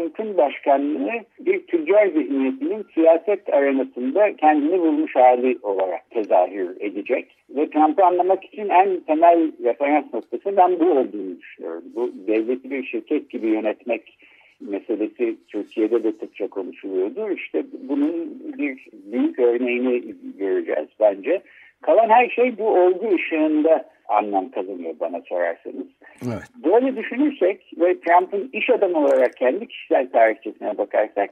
Trump'ın başkanlığı bir tüccar zihniyetinin siyaset arenasında kendini bulmuş hali olarak tezahür edecek. Ve Trump'ı anlamak için en temel referans noktası ben bu olduğunu düşünüyorum. Bu devleti bir şirket gibi yönetmek meselesi Türkiye'de de sıkça konuşuluyordu. İşte bunun bir büyük örneğini göreceğiz bence. Kalan her şey bu olgu ışığında anlam kazanıyor bana sorarsanız. Evet. Böyle düşünürsek ve Trump'ın iş adamı olarak kendi kişisel tarihçesine bakarsak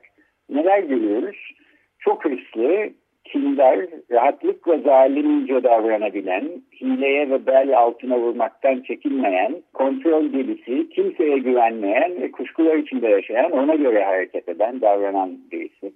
neler görüyoruz? Çok hırslı, kindar, rahatlıkla zalimce davranabilen, hileye ve bel altına vurmaktan çekinmeyen, kontrol delisi, kimseye güvenmeyen ve kuşkular içinde yaşayan, ona göre hareket eden, davranan birisi.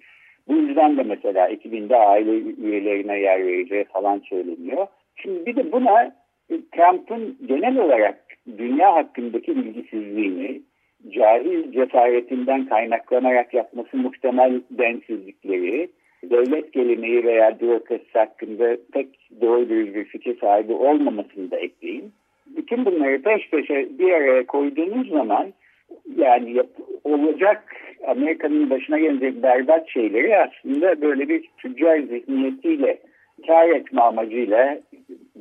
Bu yüzden de mesela 2000'de aile üyelerine yer vereceği falan söyleniyor. Şimdi bir de buna Trump'ın genel olarak dünya hakkındaki bilgisizliğini, cahil cesaretinden kaynaklanarak yapması muhtemel densizlikleri, devlet geleneği veya bürokrasi hakkında pek doğru bir fikir sahibi olmamasını da ekleyin. Bütün bunları peş peşe bir araya koyduğunuz zaman yani yap, olacak Amerika'nın başına gelecek berbat şeyleri aslında böyle bir tüccar zihniyetiyle kar etme amacıyla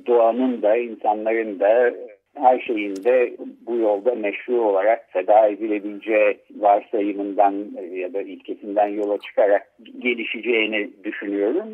doğanın da insanların da her şeyin de bu yolda meşru olarak feda edilebileceği varsayımından ya da ilkesinden yola çıkarak gelişeceğini düşünüyorum.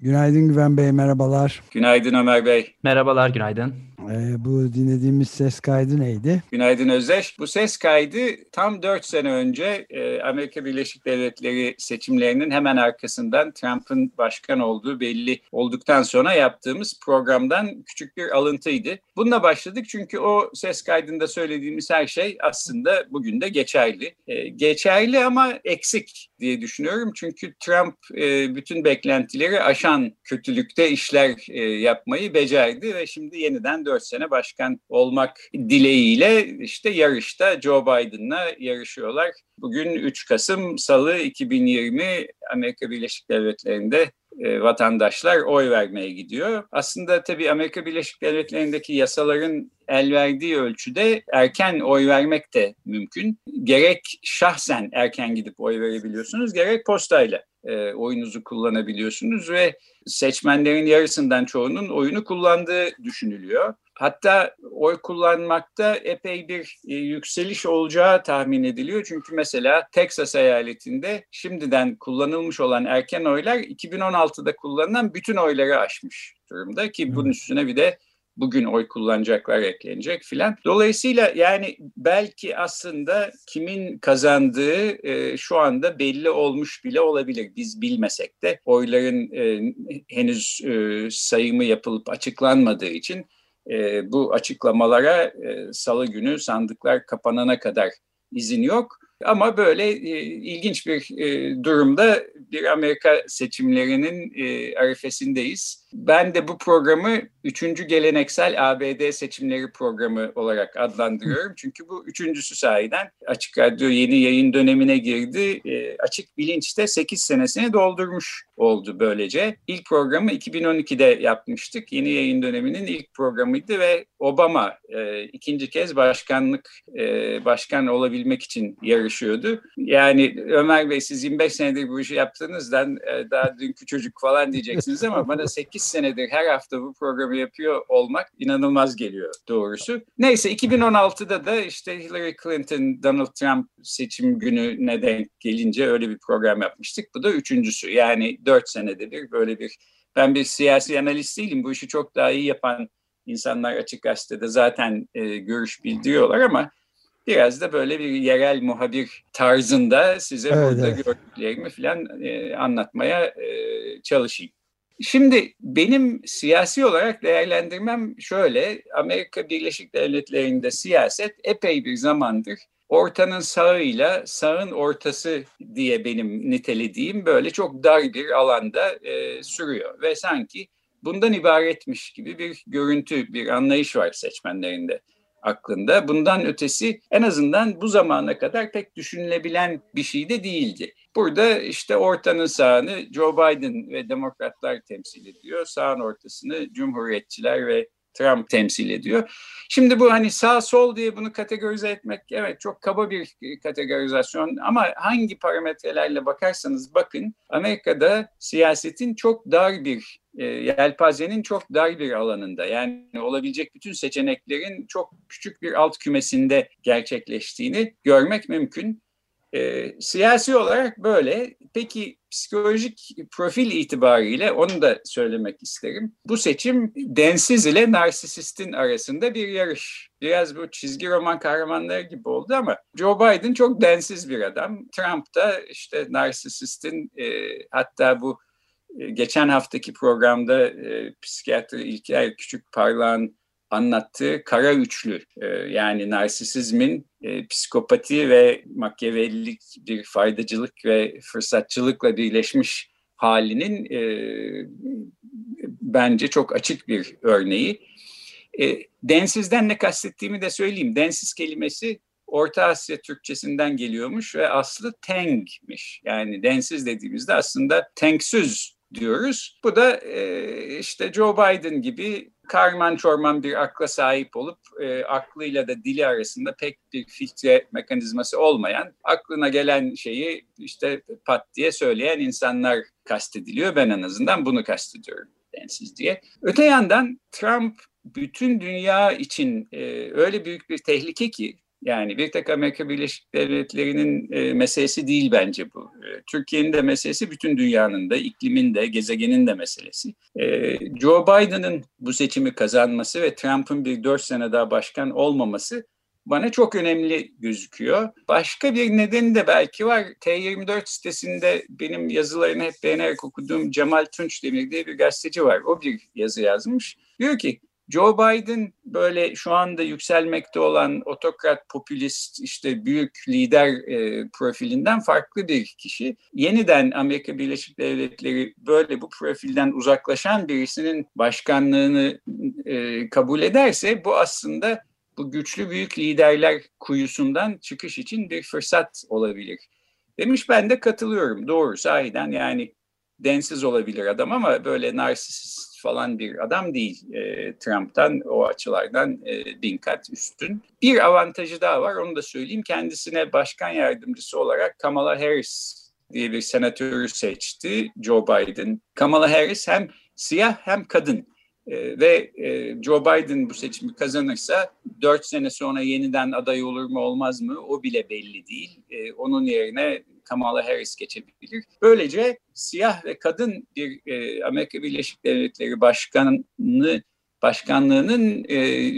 Günaydın Güven Bey, merhabalar. Günaydın Ömer Bey. Merhabalar, günaydın. Ee, bu dinlediğimiz ses kaydı neydi? Günaydın Özdeş. Bu ses kaydı tam 4 sene önce e, Amerika Birleşik Devletleri seçimlerinin hemen arkasından Trump'ın başkan olduğu belli olduktan sonra yaptığımız programdan küçük bir alıntıydı. Bununla başladık çünkü o ses kaydında söylediğimiz her şey aslında bugün de geçerli. E, geçerli ama eksik diye düşünüyorum. Çünkü Trump e, bütün beklentileri aşan kötülükte işler e, yapmayı becerdi ve şimdi yeniden 4 sene başkan olmak dileğiyle işte yarışta Joe Biden'la yarışıyorlar. Bugün 3 Kasım Salı 2020 Amerika Birleşik Devletleri'nde e, vatandaşlar oy vermeye gidiyor. Aslında tabii Amerika Birleşik Devletleri'ndeki yasaların el verdiği ölçüde erken oy vermek de mümkün. Gerek şahsen erken gidip oy verebiliyorsunuz, gerek postayla e, oyunuzu kullanabiliyorsunuz ve seçmenlerin yarısından çoğunun oyunu kullandığı düşünülüyor. Hatta oy kullanmakta epey bir e, yükseliş olacağı tahmin ediliyor. Çünkü mesela Texas eyaletinde şimdiden kullanılmış olan erken oylar 2016'da kullanılan bütün oyları aşmış durumda ki bunun üstüne bir de bugün oy kullanacaklar eklenecek filan. Dolayısıyla yani belki aslında kimin kazandığı e, şu anda belli olmuş bile olabilir. Biz bilmesek de oyların e, henüz e, sayımı yapılıp açıklanmadığı için e, bu açıklamalara e, salı günü sandıklar kapanana kadar izin yok. Ama böyle e, ilginç bir e, durumda bir Amerika seçimlerinin e, arifesindeyiz. Ben de bu programı üçüncü geleneksel ABD seçimleri programı olarak adlandırıyorum. Çünkü bu üçüncüsü sahiden Açık Radyo yeni yayın dönemine girdi. E, Açık Bilinç'te 8 senesini doldurmuş oldu böylece. İlk programı 2012'de yapmıştık. Yeni yayın döneminin ilk programıydı ve Obama e, ikinci kez başkanlık e, başkan olabilmek için yarışıyordu. Yani Ömer Bey siz 25 senedir bu işi yaptığınızdan e, daha dünkü çocuk falan diyeceksiniz ama bana 8 senedir her hafta bu programı yapıyor olmak inanılmaz geliyor doğrusu. Neyse 2016'da da işte Hillary Clinton, Donald Trump seçim günü ne denk gelince öyle bir program yapmıştık. Bu da üçüncüsü. Yani dört senede bir böyle bir ben bir siyasi analist değilim. Bu işi çok daha iyi yapan insanlar açık gazetede zaten e, görüş bildiriyorlar ama biraz da böyle bir yerel muhabir tarzında size evet, burada gördüklerimi falan e, anlatmaya e, çalışayım. Şimdi benim siyasi olarak değerlendirmem şöyle. Amerika Birleşik Devletleri'nde siyaset epey bir zamandır ortanın sağıyla sağın ortası diye benim nitelediğim böyle çok dar bir alanda e, sürüyor. Ve sanki bundan ibaretmiş gibi bir görüntü, bir anlayış var seçmenlerinde aklında. Bundan ötesi en azından bu zamana kadar pek düşünülebilen bir şey de değildi. Burada işte ortanın sağını Joe Biden ve demokratlar temsil ediyor. Sağın ortasını cumhuriyetçiler ve Trump temsil ediyor. Şimdi bu hani sağ sol diye bunu kategorize etmek evet çok kaba bir kategorizasyon ama hangi parametrelerle bakarsanız bakın Amerika'da siyasetin çok dar bir e, yelpazenin çok dar bir alanında yani olabilecek bütün seçeneklerin çok küçük bir alt kümesinde gerçekleştiğini görmek mümkün. E, siyasi olarak böyle. Peki psikolojik profil itibariyle onu da söylemek isterim. Bu seçim densiz ile narsisistin arasında bir yarış. Biraz bu çizgi roman kahramanları gibi oldu ama Joe Biden çok densiz bir adam. Trump da işte narsisistin e, hatta bu geçen haftaki programda e, psikiyatri İlker Küçük Parlağ'ın anlattığı kara üçlü e, yani narsisizmin e, psikopati ve makyavellik bir faydacılık ve fırsatçılıkla birleşmiş halinin e, bence çok açık bir örneği. E, densizden ne kastettiğimi de söyleyeyim. Densiz kelimesi Orta Asya Türkçesinden geliyormuş ve aslı tengmiş. Yani densiz dediğimizde aslında tenksüz diyoruz. Bu da e, işte Joe Biden gibi karman çorman bir akla sahip olup e, aklıyla da dili arasında pek bir filtre mekanizması olmayan, aklına gelen şeyi işte pat diye söyleyen insanlar kastediliyor. Ben en azından bunu kastediyorum densiz diye. Öte yandan Trump bütün dünya için e, öyle büyük bir tehlike ki yani bir tek Amerika Birleşik Devletleri'nin e, meselesi değil bence bu. E, Türkiye'nin de meselesi, bütün dünyanın da, iklimin de, gezegenin de meselesi. E, Joe Biden'ın bu seçimi kazanması ve Trump'ın bir dört sene daha başkan olmaması bana çok önemli gözüküyor. Başka bir nedeni de belki var. T24 sitesinde benim yazılarını hep beğenerek okuduğum Cemal Tunç Demir diye bir gazeteci var. O bir yazı yazmış. Diyor ki Joe Biden böyle şu anda yükselmekte olan otokrat, popülist, işte büyük lider e, profilinden farklı bir kişi. Yeniden Amerika Birleşik Devletleri böyle bu profilden uzaklaşan birisinin başkanlığını e, kabul ederse bu aslında bu güçlü büyük liderler kuyusundan çıkış için bir fırsat olabilir. Demiş ben de katılıyorum. Doğru sahiden yani densiz olabilir adam ama böyle narsist falan bir adam değil. E, Trump'tan o açılardan e, bin kat üstün. Bir avantajı daha var onu da söyleyeyim. Kendisine başkan yardımcısı olarak Kamala Harris diye bir senatörü seçti Joe Biden. Kamala Harris hem siyah hem kadın. E, ve e, Joe Biden bu seçimi kazanırsa dört sene sonra yeniden aday olur mu olmaz mı o bile belli değil. E, onun yerine Kamala Harris geçebilir. Böylece siyah ve kadın bir e, Amerika Birleşik Devletleri Başkanı başkanlığının e,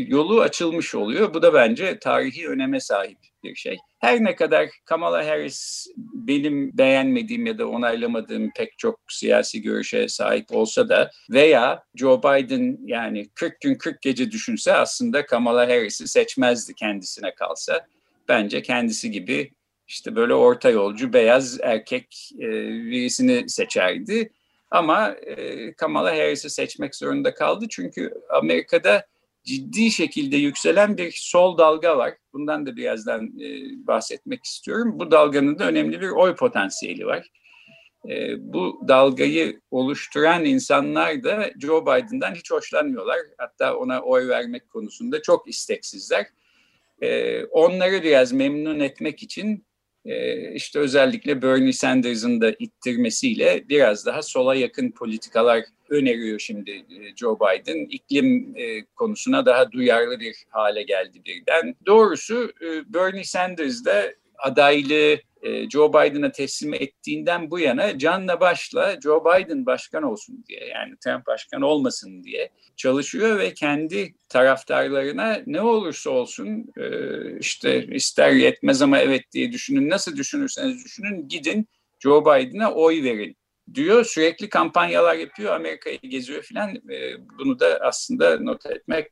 yolu açılmış oluyor. Bu da bence tarihi öneme sahip bir şey. Her ne kadar Kamala Harris benim beğenmediğim ya da onaylamadığım pek çok siyasi görüşe sahip olsa da veya Joe Biden yani 40 gün 40 gece düşünse aslında Kamala Harris'i seçmezdi kendisine kalsa. Bence kendisi gibi işte böyle orta yolcu beyaz erkek e, birisini seçerdi. Ama e, Kamala Harris'i seçmek zorunda kaldı çünkü Amerika'da ciddi şekilde yükselen bir sol dalga var. Bundan da birazdan e, bahsetmek istiyorum. Bu dalganın da önemli bir oy potansiyeli var. E, bu dalgayı oluşturan insanlar da Joe Biden'dan hiç hoşlanmıyorlar. Hatta ona oy vermek konusunda çok isteksizler. E, onları biraz memnun etmek için işte özellikle Bernie Sanders'ın da ittirmesiyle biraz daha sola yakın politikalar öneriyor şimdi e, Joe Biden. İklim e, konusuna daha duyarlı bir hale geldi birden. Doğrusu Bernie Sanders da adaylığı e, Joe Biden'a teslim ettiğinden bu yana canla başla Joe Biden başkan olsun diye yani Trump başkan olmasın diye çalışıyor ve kendi taraftarlarına ne olursa olsun e, işte ister yetmez ama evet diye düşünün nasıl düşünürseniz düşünün gidin Joe Biden'a oy verin diyor. Sürekli kampanyalar yapıyor, Amerika'yı geziyor filan. E, bunu da aslında not etmek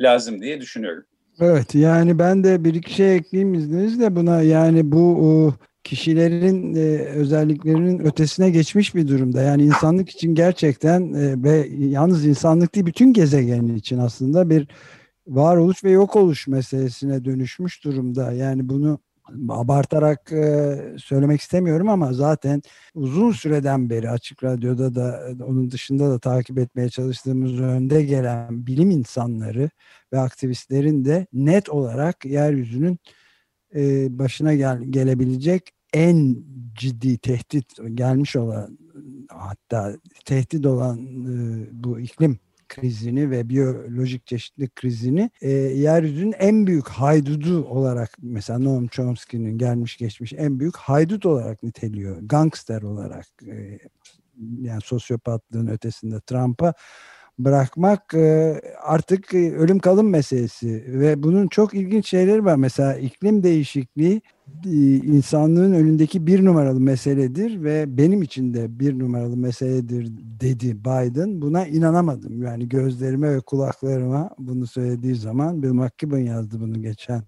lazım diye düşünüyorum. Evet yani ben de bir iki şey ekleyeyim izninizle buna yani bu kişilerin e, özelliklerinin ötesine geçmiş bir durumda. Yani insanlık için gerçekten e, ve yalnız insanlık değil bütün gezegen için aslında bir varoluş ve yok oluş meselesine dönüşmüş durumda. Yani bunu abartarak e, söylemek istemiyorum ama zaten uzun süreden beri Açık Radyo'da da onun dışında da takip etmeye çalıştığımız önde gelen bilim insanları ve aktivistlerin de net olarak yeryüzünün e, başına gel, gelebilecek en ciddi tehdit gelmiş olan hatta tehdit olan e, bu iklim krizini ve biyolojik çeşitlilik krizini e, yeryüzünün en büyük haydudu olarak mesela Noam Chomsky'nin gelmiş geçmiş en büyük haydut olarak niteliyor. Gangster olarak e, yani sosyopatlığın ötesinde Trump'a bırakmak e, artık e, ölüm kalım meselesi ve bunun çok ilginç şeyleri var. Mesela iklim değişikliği e, insanlığın önündeki bir numaralı meseledir ve benim için de bir numaralı meseledir dedi Biden. Buna inanamadım. Yani gözlerime ve kulaklarıma bunu söylediği zaman Bill McKibben yazdı bunu geçen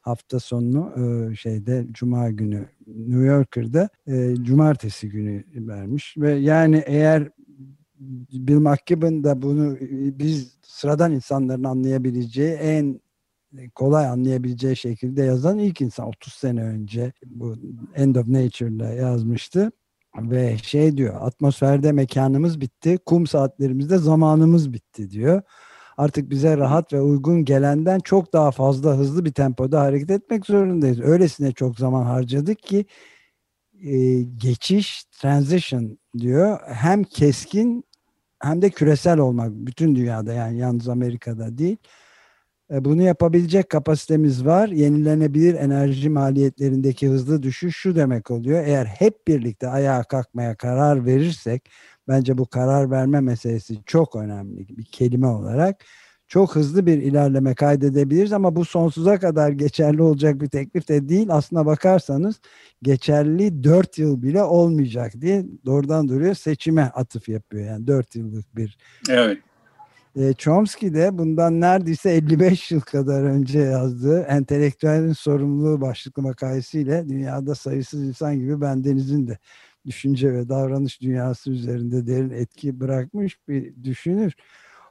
hafta sonunu şeyde Cuma günü New Yorker'da Cumartesi günü vermiş ve yani eğer Bill McKibben da bunu biz sıradan insanların anlayabileceği en kolay anlayabileceği şekilde yazan ilk insan. 30 sene önce bu End of Nature'da yazmıştı. Ve şey diyor atmosferde mekanımız bitti kum saatlerimizde zamanımız bitti diyor. Artık bize rahat ve uygun gelenden çok daha fazla hızlı bir tempoda hareket etmek zorundayız. Öylesine çok zaman harcadık ki e, geçiş transition diyor. Hem keskin hem de küresel olmak bütün dünyada yani yalnız Amerika'da değil. E, bunu yapabilecek kapasitemiz var. Yenilenebilir enerji maliyetlerindeki hızlı düşüş şu demek oluyor. Eğer hep birlikte ayağa kalkmaya karar verirsek bence bu karar verme meselesi çok önemli bir kelime olarak çok hızlı bir ilerleme kaydedebiliriz ama bu sonsuza kadar geçerli olacak bir teklif de değil. Aslına bakarsanız geçerli 4 yıl bile olmayacak diye doğrudan duruyor seçime atıf yapıyor. Yani 4 yıllık bir Evet. E, Chomsky de bundan neredeyse 55 yıl kadar önce yazdığı entelektüelin sorumluluğu başlıklı makalesiyle dünyada sayısız insan gibi bendenizin de düşünce ve davranış dünyası üzerinde derin etki bırakmış bir düşünür.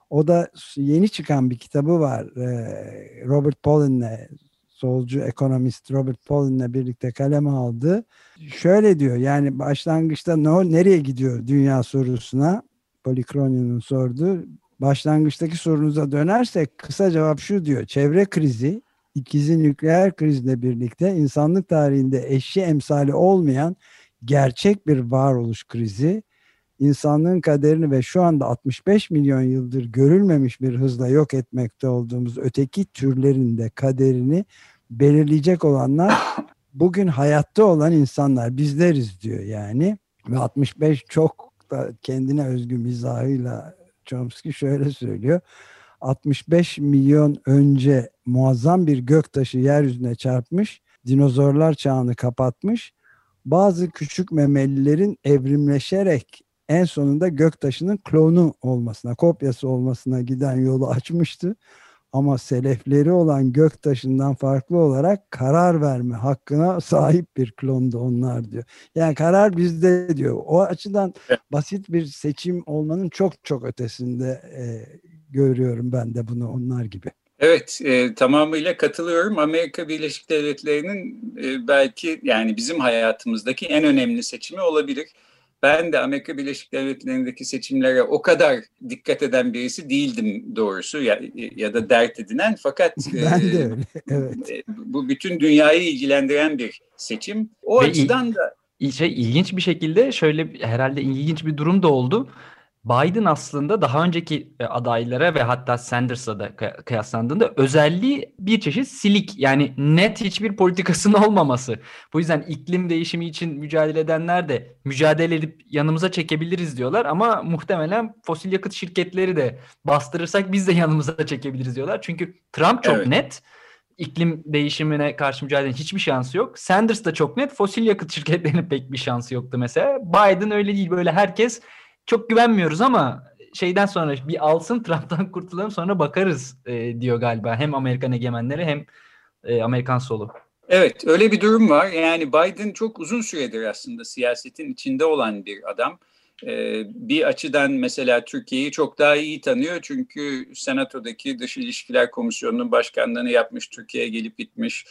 O da yeni çıkan bir kitabı var. Robert Pollin'le solcu ekonomist Robert Pollin'le birlikte kaleme aldı. Şöyle diyor yani başlangıçta ne, nereye gidiyor dünya sorusuna Polikronio'nun sorduğu başlangıçtaki sorunuza dönersek kısa cevap şu diyor. Çevre krizi ikizi nükleer krizle birlikte insanlık tarihinde eşi emsali olmayan gerçek bir varoluş krizi insanlığın kaderini ve şu anda 65 milyon yıldır görülmemiş bir hızla yok etmekte olduğumuz öteki türlerin de kaderini belirleyecek olanlar bugün hayatta olan insanlar. Bizleriz diyor yani. Ve 65 çok da kendine özgü mizahıyla Chomsky şöyle söylüyor. 65 milyon önce muazzam bir göktaşı yeryüzüne çarpmış dinozorlar çağını kapatmış bazı küçük memelilerin evrimleşerek en sonunda göktaşının klonu olmasına, kopyası olmasına giden yolu açmıştı. Ama selefleri olan göktaşından farklı olarak karar verme hakkına sahip bir klondu onlar diyor. Yani karar bizde diyor. O açıdan basit bir seçim olmanın çok çok ötesinde e, görüyorum ben de bunu onlar gibi. Evet, e, tamamıyla katılıyorum. Amerika Birleşik Devletleri'nin e, belki yani bizim hayatımızdaki en önemli seçimi olabilir ben de Amerika Birleşik Devletleri'ndeki seçimlere o kadar dikkat eden birisi değildim doğrusu ya, ya da dert edinen fakat ben de öyle. Evet. E, bu bütün dünyayı ilgilendiren bir seçim. O Ve açıdan il, da şey ilginç bir şekilde şöyle herhalde ilginç bir durum da oldu. Biden aslında daha önceki e, adaylara ve hatta Sanders'a da kıyaslandığında özelliği bir çeşit silik yani net hiçbir politikasının olmaması. Bu yüzden iklim değişimi için mücadele edenler de mücadele edip yanımıza çekebiliriz diyorlar ama muhtemelen fosil yakıt şirketleri de bastırırsak biz de yanımıza çekebiliriz diyorlar. Çünkü Trump çok evet. net iklim değişimine karşı mücadelenin hiçbir şansı yok. Sanders da çok net. Fosil yakıt şirketlerinin pek bir şansı yoktu mesela. Biden öyle değil. Böyle herkes çok güvenmiyoruz ama şeyden sonra bir alsın Trump'tan kurtulalım sonra bakarız e, diyor galiba. Hem Amerikan egemenleri hem e, Amerikan solu. Evet öyle bir durum var. Yani Biden çok uzun süredir aslında siyasetin içinde olan bir adam. Ee, bir açıdan mesela Türkiye'yi çok daha iyi tanıyor çünkü Senato'daki Dış İlişkiler Komisyonu'nun başkanlığını yapmış, Türkiye'ye gelip gitmiş.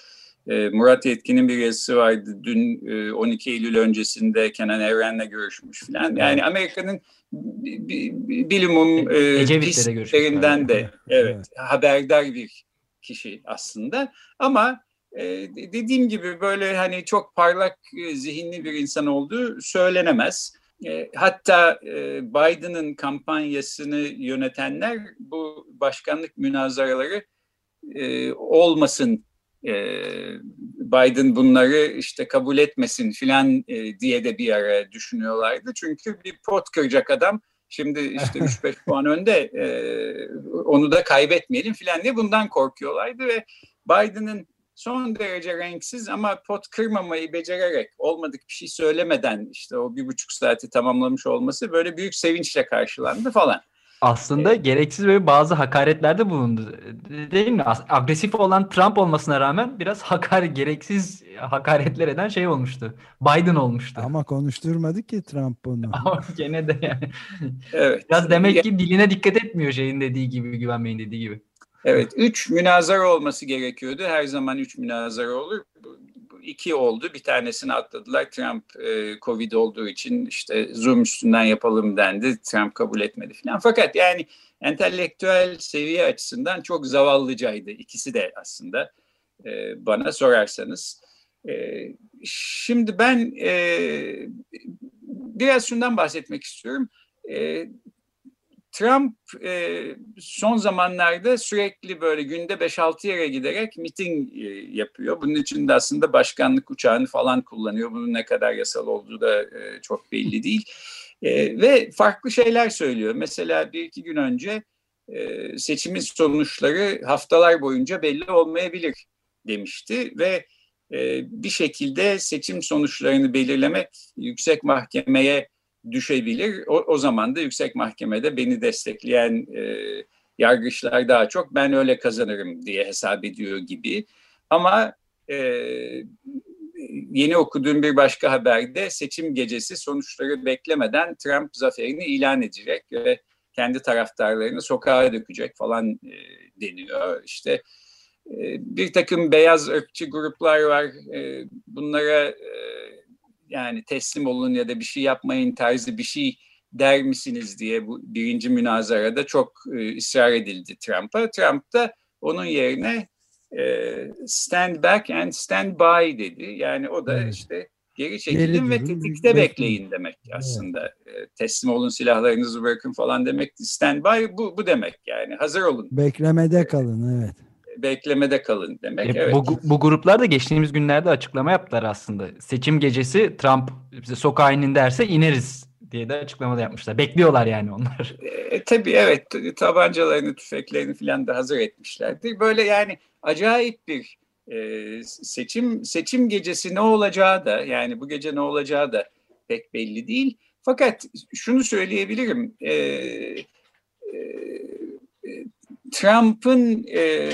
Ee, Murat Yetkin'in bir yazısı vardı dün 12 e, Eylül öncesinde Kenan Evren'le görüşmüş falan. Yani Amerika'nın bilimum e, pistlerinden de evet, haberdar bir kişi aslında. Ama e, dediğim gibi böyle hani çok parlak zihinli bir insan olduğu söylenemez. E, hatta e, Biden'ın kampanyasını yönetenler bu başkanlık münazaraları e, olmasın e, Biden bunları işte kabul etmesin filan e, diye de bir ara düşünüyorlardı. Çünkü bir pot kıracak adam şimdi işte 3-5 puan önde e, onu da kaybetmeyelim filan diye bundan korkuyorlardı ve Biden'ın son derece renksiz ama pot kırmamayı becererek olmadık bir şey söylemeden işte o bir buçuk saati tamamlamış olması böyle büyük sevinçle karşılandı falan. Aslında evet. gereksiz böyle bazı hakaretlerde bulundu. Değil mi? Agresif olan Trump olmasına rağmen biraz hakar gereksiz hakaretler eden şey olmuştu. Biden olmuştu. Ama konuşturmadı ki Trump bunu. Ama gene de yani. Evet. Biraz demek ki diline dikkat etmiyor şeyin dediği gibi, güvenmeyin dediği gibi. Evet, üç münazara olması gerekiyordu. Her zaman üç münazara olur. İki oldu. Bir tanesini atladılar. Trump e, Covid olduğu için işte Zoom üstünden yapalım dendi. Trump kabul etmedi falan. Fakat yani entelektüel seviye açısından çok zavallıcaydı. İkisi de aslında e, bana sorarsanız. E, şimdi ben e, biraz şundan bahsetmek istiyorum. E, Trump e, son zamanlarda sürekli böyle günde 5-6 yere giderek miting e, yapıyor. Bunun için de aslında başkanlık uçağını falan kullanıyor. Bunun ne kadar yasal olduğu da e, çok belli değil. E, ve farklı şeyler söylüyor. Mesela bir iki gün önce e, seçimin sonuçları haftalar boyunca belli olmayabilir demişti. Ve e, bir şekilde seçim sonuçlarını belirlemek yüksek mahkemeye düşebilir. O, o zaman da yüksek mahkemede beni destekleyen e, yargıçlar daha çok ben öyle kazanırım diye hesap ediyor gibi. Ama e, yeni okuduğum bir başka haberde seçim gecesi sonuçları beklemeden Trump zaferini ilan edecek ve kendi taraftarlarını sokağa dökecek falan e, deniyor. İşte e, bir takım beyaz ırkçı gruplar var. E, bunlara e, yani teslim olun ya da bir şey yapmayın tarzı bir şey der misiniz diye bu birinci münazarada çok e, ısrar edildi Trump'a. Trump da onun yerine e, stand back and stand by dedi. Yani o da işte geri çekilin ve tetikte bekleyin demek aslında. Evet. Teslim olun silahlarınızı bırakın falan demek. Stand by bu, bu demek yani hazır olun. Beklemede kalın evet beklemede kalın demek. E, evet. Bu, bu gruplar da geçtiğimiz günlerde açıklama yaptılar aslında. Seçim gecesi Trump bize sokağa inin derse ineriz diye de açıklamada yapmışlar. Bekliyorlar yani onlar. E, tabii evet tabancalarını, tüfeklerini falan da hazır etmişlerdir. Böyle yani acayip bir e, seçim seçim gecesi ne olacağı da yani bu gece ne olacağı da pek belli değil. Fakat şunu söyleyebilirim. E, e, Trump'ın e,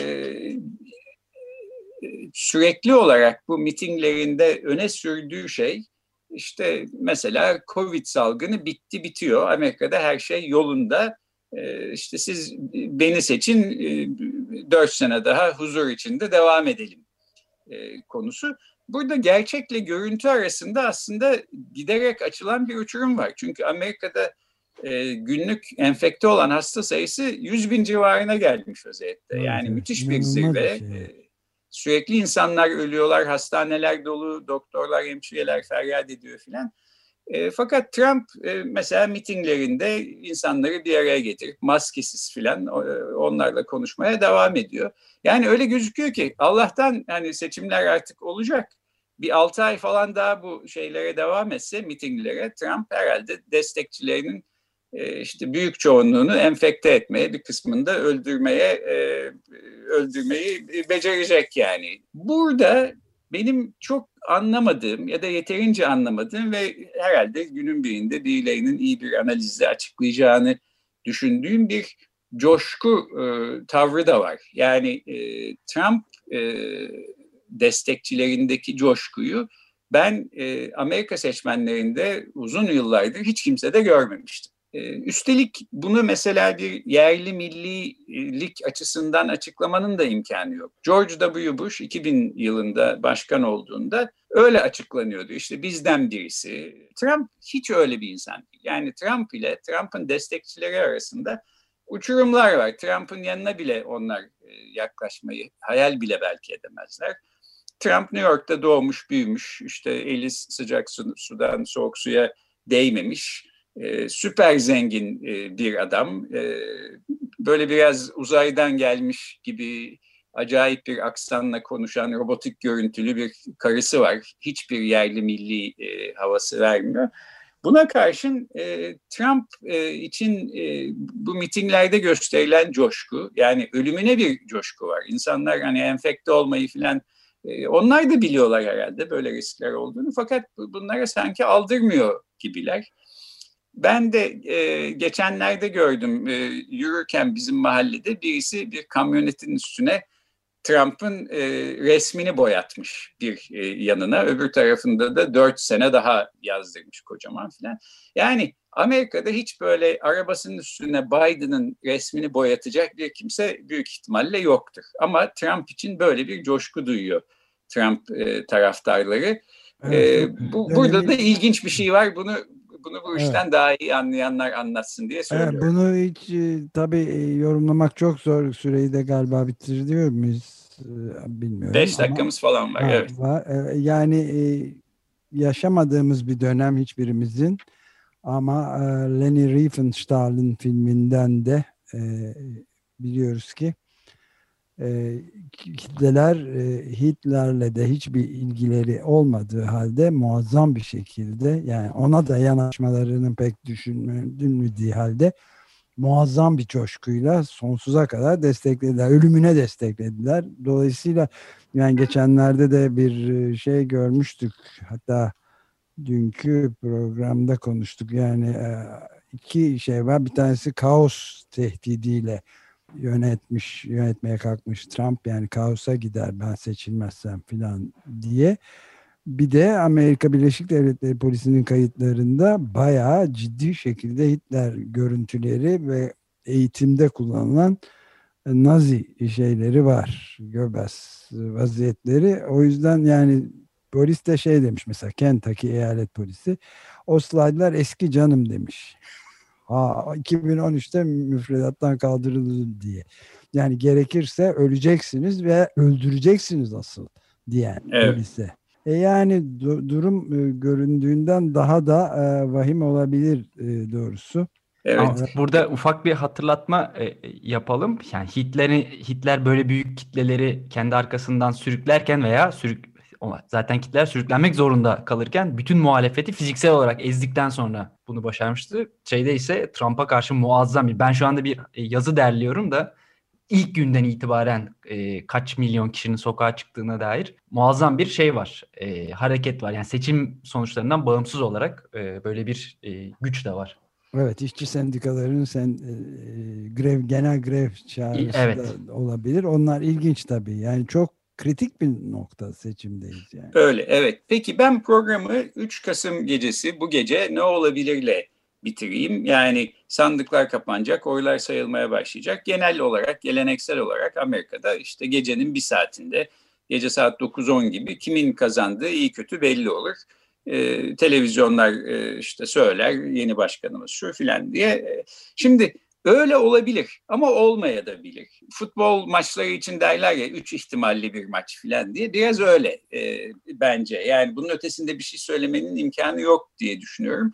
sürekli olarak bu mitinglerinde öne sürdüğü şey işte mesela Covid salgını bitti bitiyor. Amerika'da her şey yolunda. E, işte siz beni seçin e, 4 sene daha huzur içinde devam edelim e, konusu. Burada gerçekle görüntü arasında aslında giderek açılan bir uçurum var. Çünkü Amerika'da e, günlük enfekte olan hasta sayısı 100 bin civarına gelmiş özellikle. Yani evet, müthiş bir zirve. Şey. E, sürekli insanlar ölüyorlar, hastaneler dolu, doktorlar, hemşireler feryat ediyor filan. E, fakat Trump e, mesela mitinglerinde insanları bir araya getirip maskesiz filan onlarla konuşmaya devam ediyor. Yani öyle gözüküyor ki Allah'tan hani seçimler artık olacak. Bir altı ay falan daha bu şeylere devam etse mitinglere Trump herhalde destekçilerinin e, işte büyük çoğunluğunu enfekte etmeye, bir kısmını da öldürmeye e, öldürmeyi becerecek yani. Burada benim çok anlamadığım ya da yeterince anlamadığım ve herhalde günün birinde birilerinin iyi bir analizle açıklayacağını düşündüğüm bir coşku e, tavrı da var. Yani e, Trump e, destekçilerindeki coşkuyu ben e, Amerika seçmenlerinde uzun yıllardır hiç kimse de görmemiştim. E, üstelik bunu mesela bir yerli millilik açısından açıklamanın da imkanı yok. George W. Bush 2000 yılında başkan olduğunda öyle açıklanıyordu. İşte bizden birisi. Trump hiç öyle bir insan değil. Yani Trump ile Trump'ın destekçileri arasında uçurumlar var. Trump'ın yanına bile onlar e, yaklaşmayı hayal bile belki edemezler. Trump New York'ta doğmuş, büyümüş. İşte eli sıcak su, sudan soğuk suya değmemiş. Ee, süper zengin e, bir adam. Ee, böyle biraz uzaydan gelmiş gibi acayip bir aksanla konuşan robotik görüntülü bir karısı var. Hiçbir yerli milli e, havası vermiyor. Buna karşın e, Trump e, için e, bu mitinglerde gösterilen coşku, yani ölümüne bir coşku var. İnsanlar hani enfekte olmayı filan e, onlar da biliyorlar herhalde böyle riskler olduğunu fakat bunlara sanki aldırmıyor gibiler. Ben de e, geçenlerde gördüm e, yürürken bizim mahallede birisi bir kamyonetin üstüne Trump'ın e, resmini boyatmış bir e, yanına. Öbür tarafında da dört sene daha yazdırmış kocaman filan. Yani Amerika'da hiç böyle arabasının üstüne Biden'ın resmini boyatacak bir kimse büyük ihtimalle yoktur. Ama Trump için böyle bir coşku duyuyor Trump e, taraftarları. Evet, e, bu, burada da ilginç bir şey var. Bunu bunu bu işten evet. daha iyi anlayanlar anlatsın diye söylüyorum. Evet, bunu hiç e, tabii e, yorumlamak çok zor. Süreyi de galiba bitiriyor muyuz? E, bilmiyorum. Beş dakikamız ama, falan var. Evet. Var. Yani yaşamadığımız bir dönem hiçbirimizin ama Leni Riefenstahl'ın filminden de biliyoruz ki e, kitleler Hitler'le de hiçbir ilgileri olmadığı halde muazzam bir şekilde yani ona da yanaşmalarının pek düşünmediği halde muazzam bir coşkuyla sonsuza kadar desteklediler. Ölümüne desteklediler. Dolayısıyla yani geçenlerde de bir e, şey görmüştük. Hatta dünkü programda konuştuk. Yani e, iki şey var. Bir tanesi kaos tehdidiyle yönetmiş, yönetmeye kalkmış Trump yani kaosa gider ben seçilmezsem filan diye. Bir de Amerika Birleşik Devletleri polisinin kayıtlarında bayağı ciddi şekilde Hitler görüntüleri ve eğitimde kullanılan Nazi şeyleri var. Göbez vaziyetleri. O yüzden yani polis de şey demiş mesela Kentucky eyalet polisi. O slaytlar eski canım demiş. Ha, 2013'te müfredattan kaldırıldı diye. Yani gerekirse öleceksiniz ve öldüreceksiniz asıl diyen evet. polise. E yani du durum e, göründüğünden daha da e, vahim olabilir e, doğrusu. Evet. Burada ufak bir hatırlatma e, yapalım. Yani Hitler'i Hitler böyle büyük kitleleri kendi arkasından sürüklerken veya sürük zaten kitleler sürüklenmek zorunda kalırken bütün muhalefeti fiziksel olarak ezdikten sonra bunu başarmıştı. Şeyde ise Trump'a karşı muazzam bir ben şu anda bir e, yazı derliyorum da ilk günden itibaren e, kaç milyon kişinin sokağa çıktığına dair muazzam bir şey var. E, hareket var. Yani seçim sonuçlarından bağımsız olarak e, böyle bir e, güç de var. Evet işçi sendikalarının sen e, grev genel grev çağrısı evet. da olabilir. Onlar ilginç tabii. Yani çok kritik bir nokta seçimdeyiz yani. Öyle evet. Peki ben programı 3 Kasım gecesi bu gece ne olabilirle bitireyim. Yani sandıklar kapanacak, oylar sayılmaya başlayacak. Genel olarak, geleneksel olarak Amerika'da işte gecenin bir saatinde, gece saat 9-10 gibi kimin kazandığı iyi kötü belli olur. Ee, televizyonlar e, işte söyler yeni başkanımız şu filan diye. Şimdi Öyle olabilir ama olmaya da bilir. Futbol maçları için derler ya üç ihtimalli bir maç falan diye biraz öyle e, bence. Yani bunun ötesinde bir şey söylemenin imkanı yok diye düşünüyorum.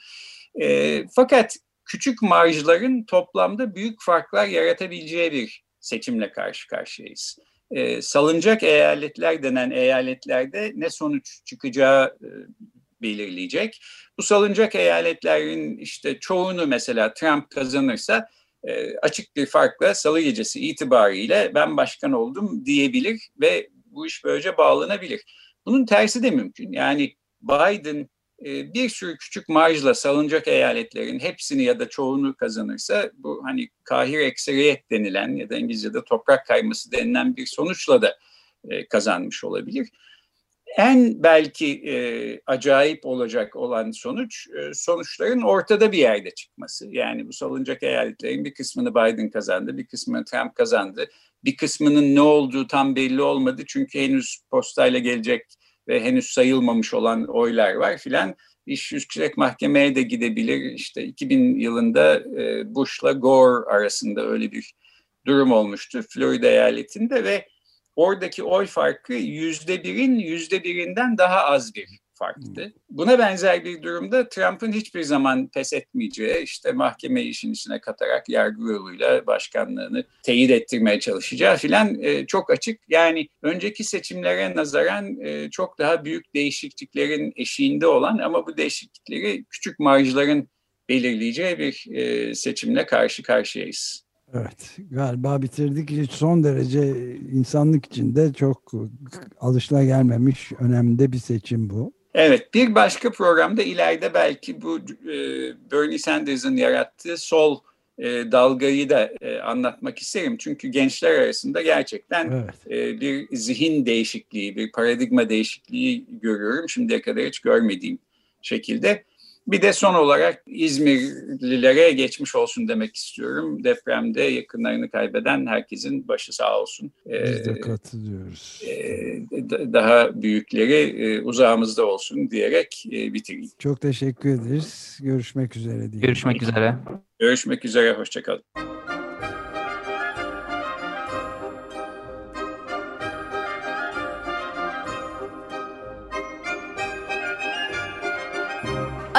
E, fakat küçük marjların toplamda büyük farklar yaratabileceği bir seçimle karşı karşıyayız. E, salınacak eyaletler denen eyaletlerde ne sonuç çıkacağı e, belirleyecek. Bu salınacak eyaletlerin işte çoğunu mesela Trump kazanırsa e, açık bir farkla salı gecesi itibariyle ben başkan oldum diyebilir ve bu iş böylece bağlanabilir. Bunun tersi de mümkün. Yani Biden e, bir sürü küçük marjla salınacak eyaletlerin hepsini ya da çoğunu kazanırsa bu hani kahir ekseriyet denilen ya da İngilizce'de toprak kayması denilen bir sonuçla da e, kazanmış olabilir. En belki e, acayip olacak olan sonuç e, sonuçların ortada bir yerde çıkması. Yani bu salınacak eyaletlerin bir kısmını Biden kazandı, bir kısmını Trump kazandı. Bir kısmının ne olduğu tam belli olmadı çünkü henüz postayla gelecek ve henüz sayılmamış olan oylar var filan. İş yüksek mahkemeye de gidebilir. İşte 2000 yılında e, Bush'la Gore arasında öyle bir durum olmuştu Florida eyaletinde ve oradaki oy farkı yüzde birin yüzde birinden daha az bir farktı. Buna benzer bir durumda Trump'ın hiçbir zaman pes etmeyeceği, işte mahkeme işin içine katarak yargı yoluyla başkanlığını teyit ettirmeye çalışacağı filan e, çok açık. Yani önceki seçimlere nazaran e, çok daha büyük değişikliklerin eşiğinde olan ama bu değişiklikleri küçük marjların belirleyeceği bir e, seçimle karşı karşıyayız. Evet galiba bitirdik. Son derece insanlık için de çok alışılagelmemiş önemli bir seçim bu. Evet, bir başka programda ileride belki bu e, Bernie Sanders'ın yarattığı sol e, dalgayı da e, anlatmak isterim. Çünkü gençler arasında gerçekten evet. e, bir zihin değişikliği, bir paradigma değişikliği görüyorum. Şimdiye kadar hiç görmediğim şekilde. Bir de son olarak İzmirlilere geçmiş olsun demek istiyorum. Depremde yakınlarını kaybeden herkesin başı sağ olsun. Biz de katılıyoruz. Ee, daha büyükleri e, uzağımızda olsun diyerek e, bitireyim. Çok teşekkür ederiz. Görüşmek üzere. Diyeyim. Görüşmek üzere. Görüşmek üzere. Hoşçakalın.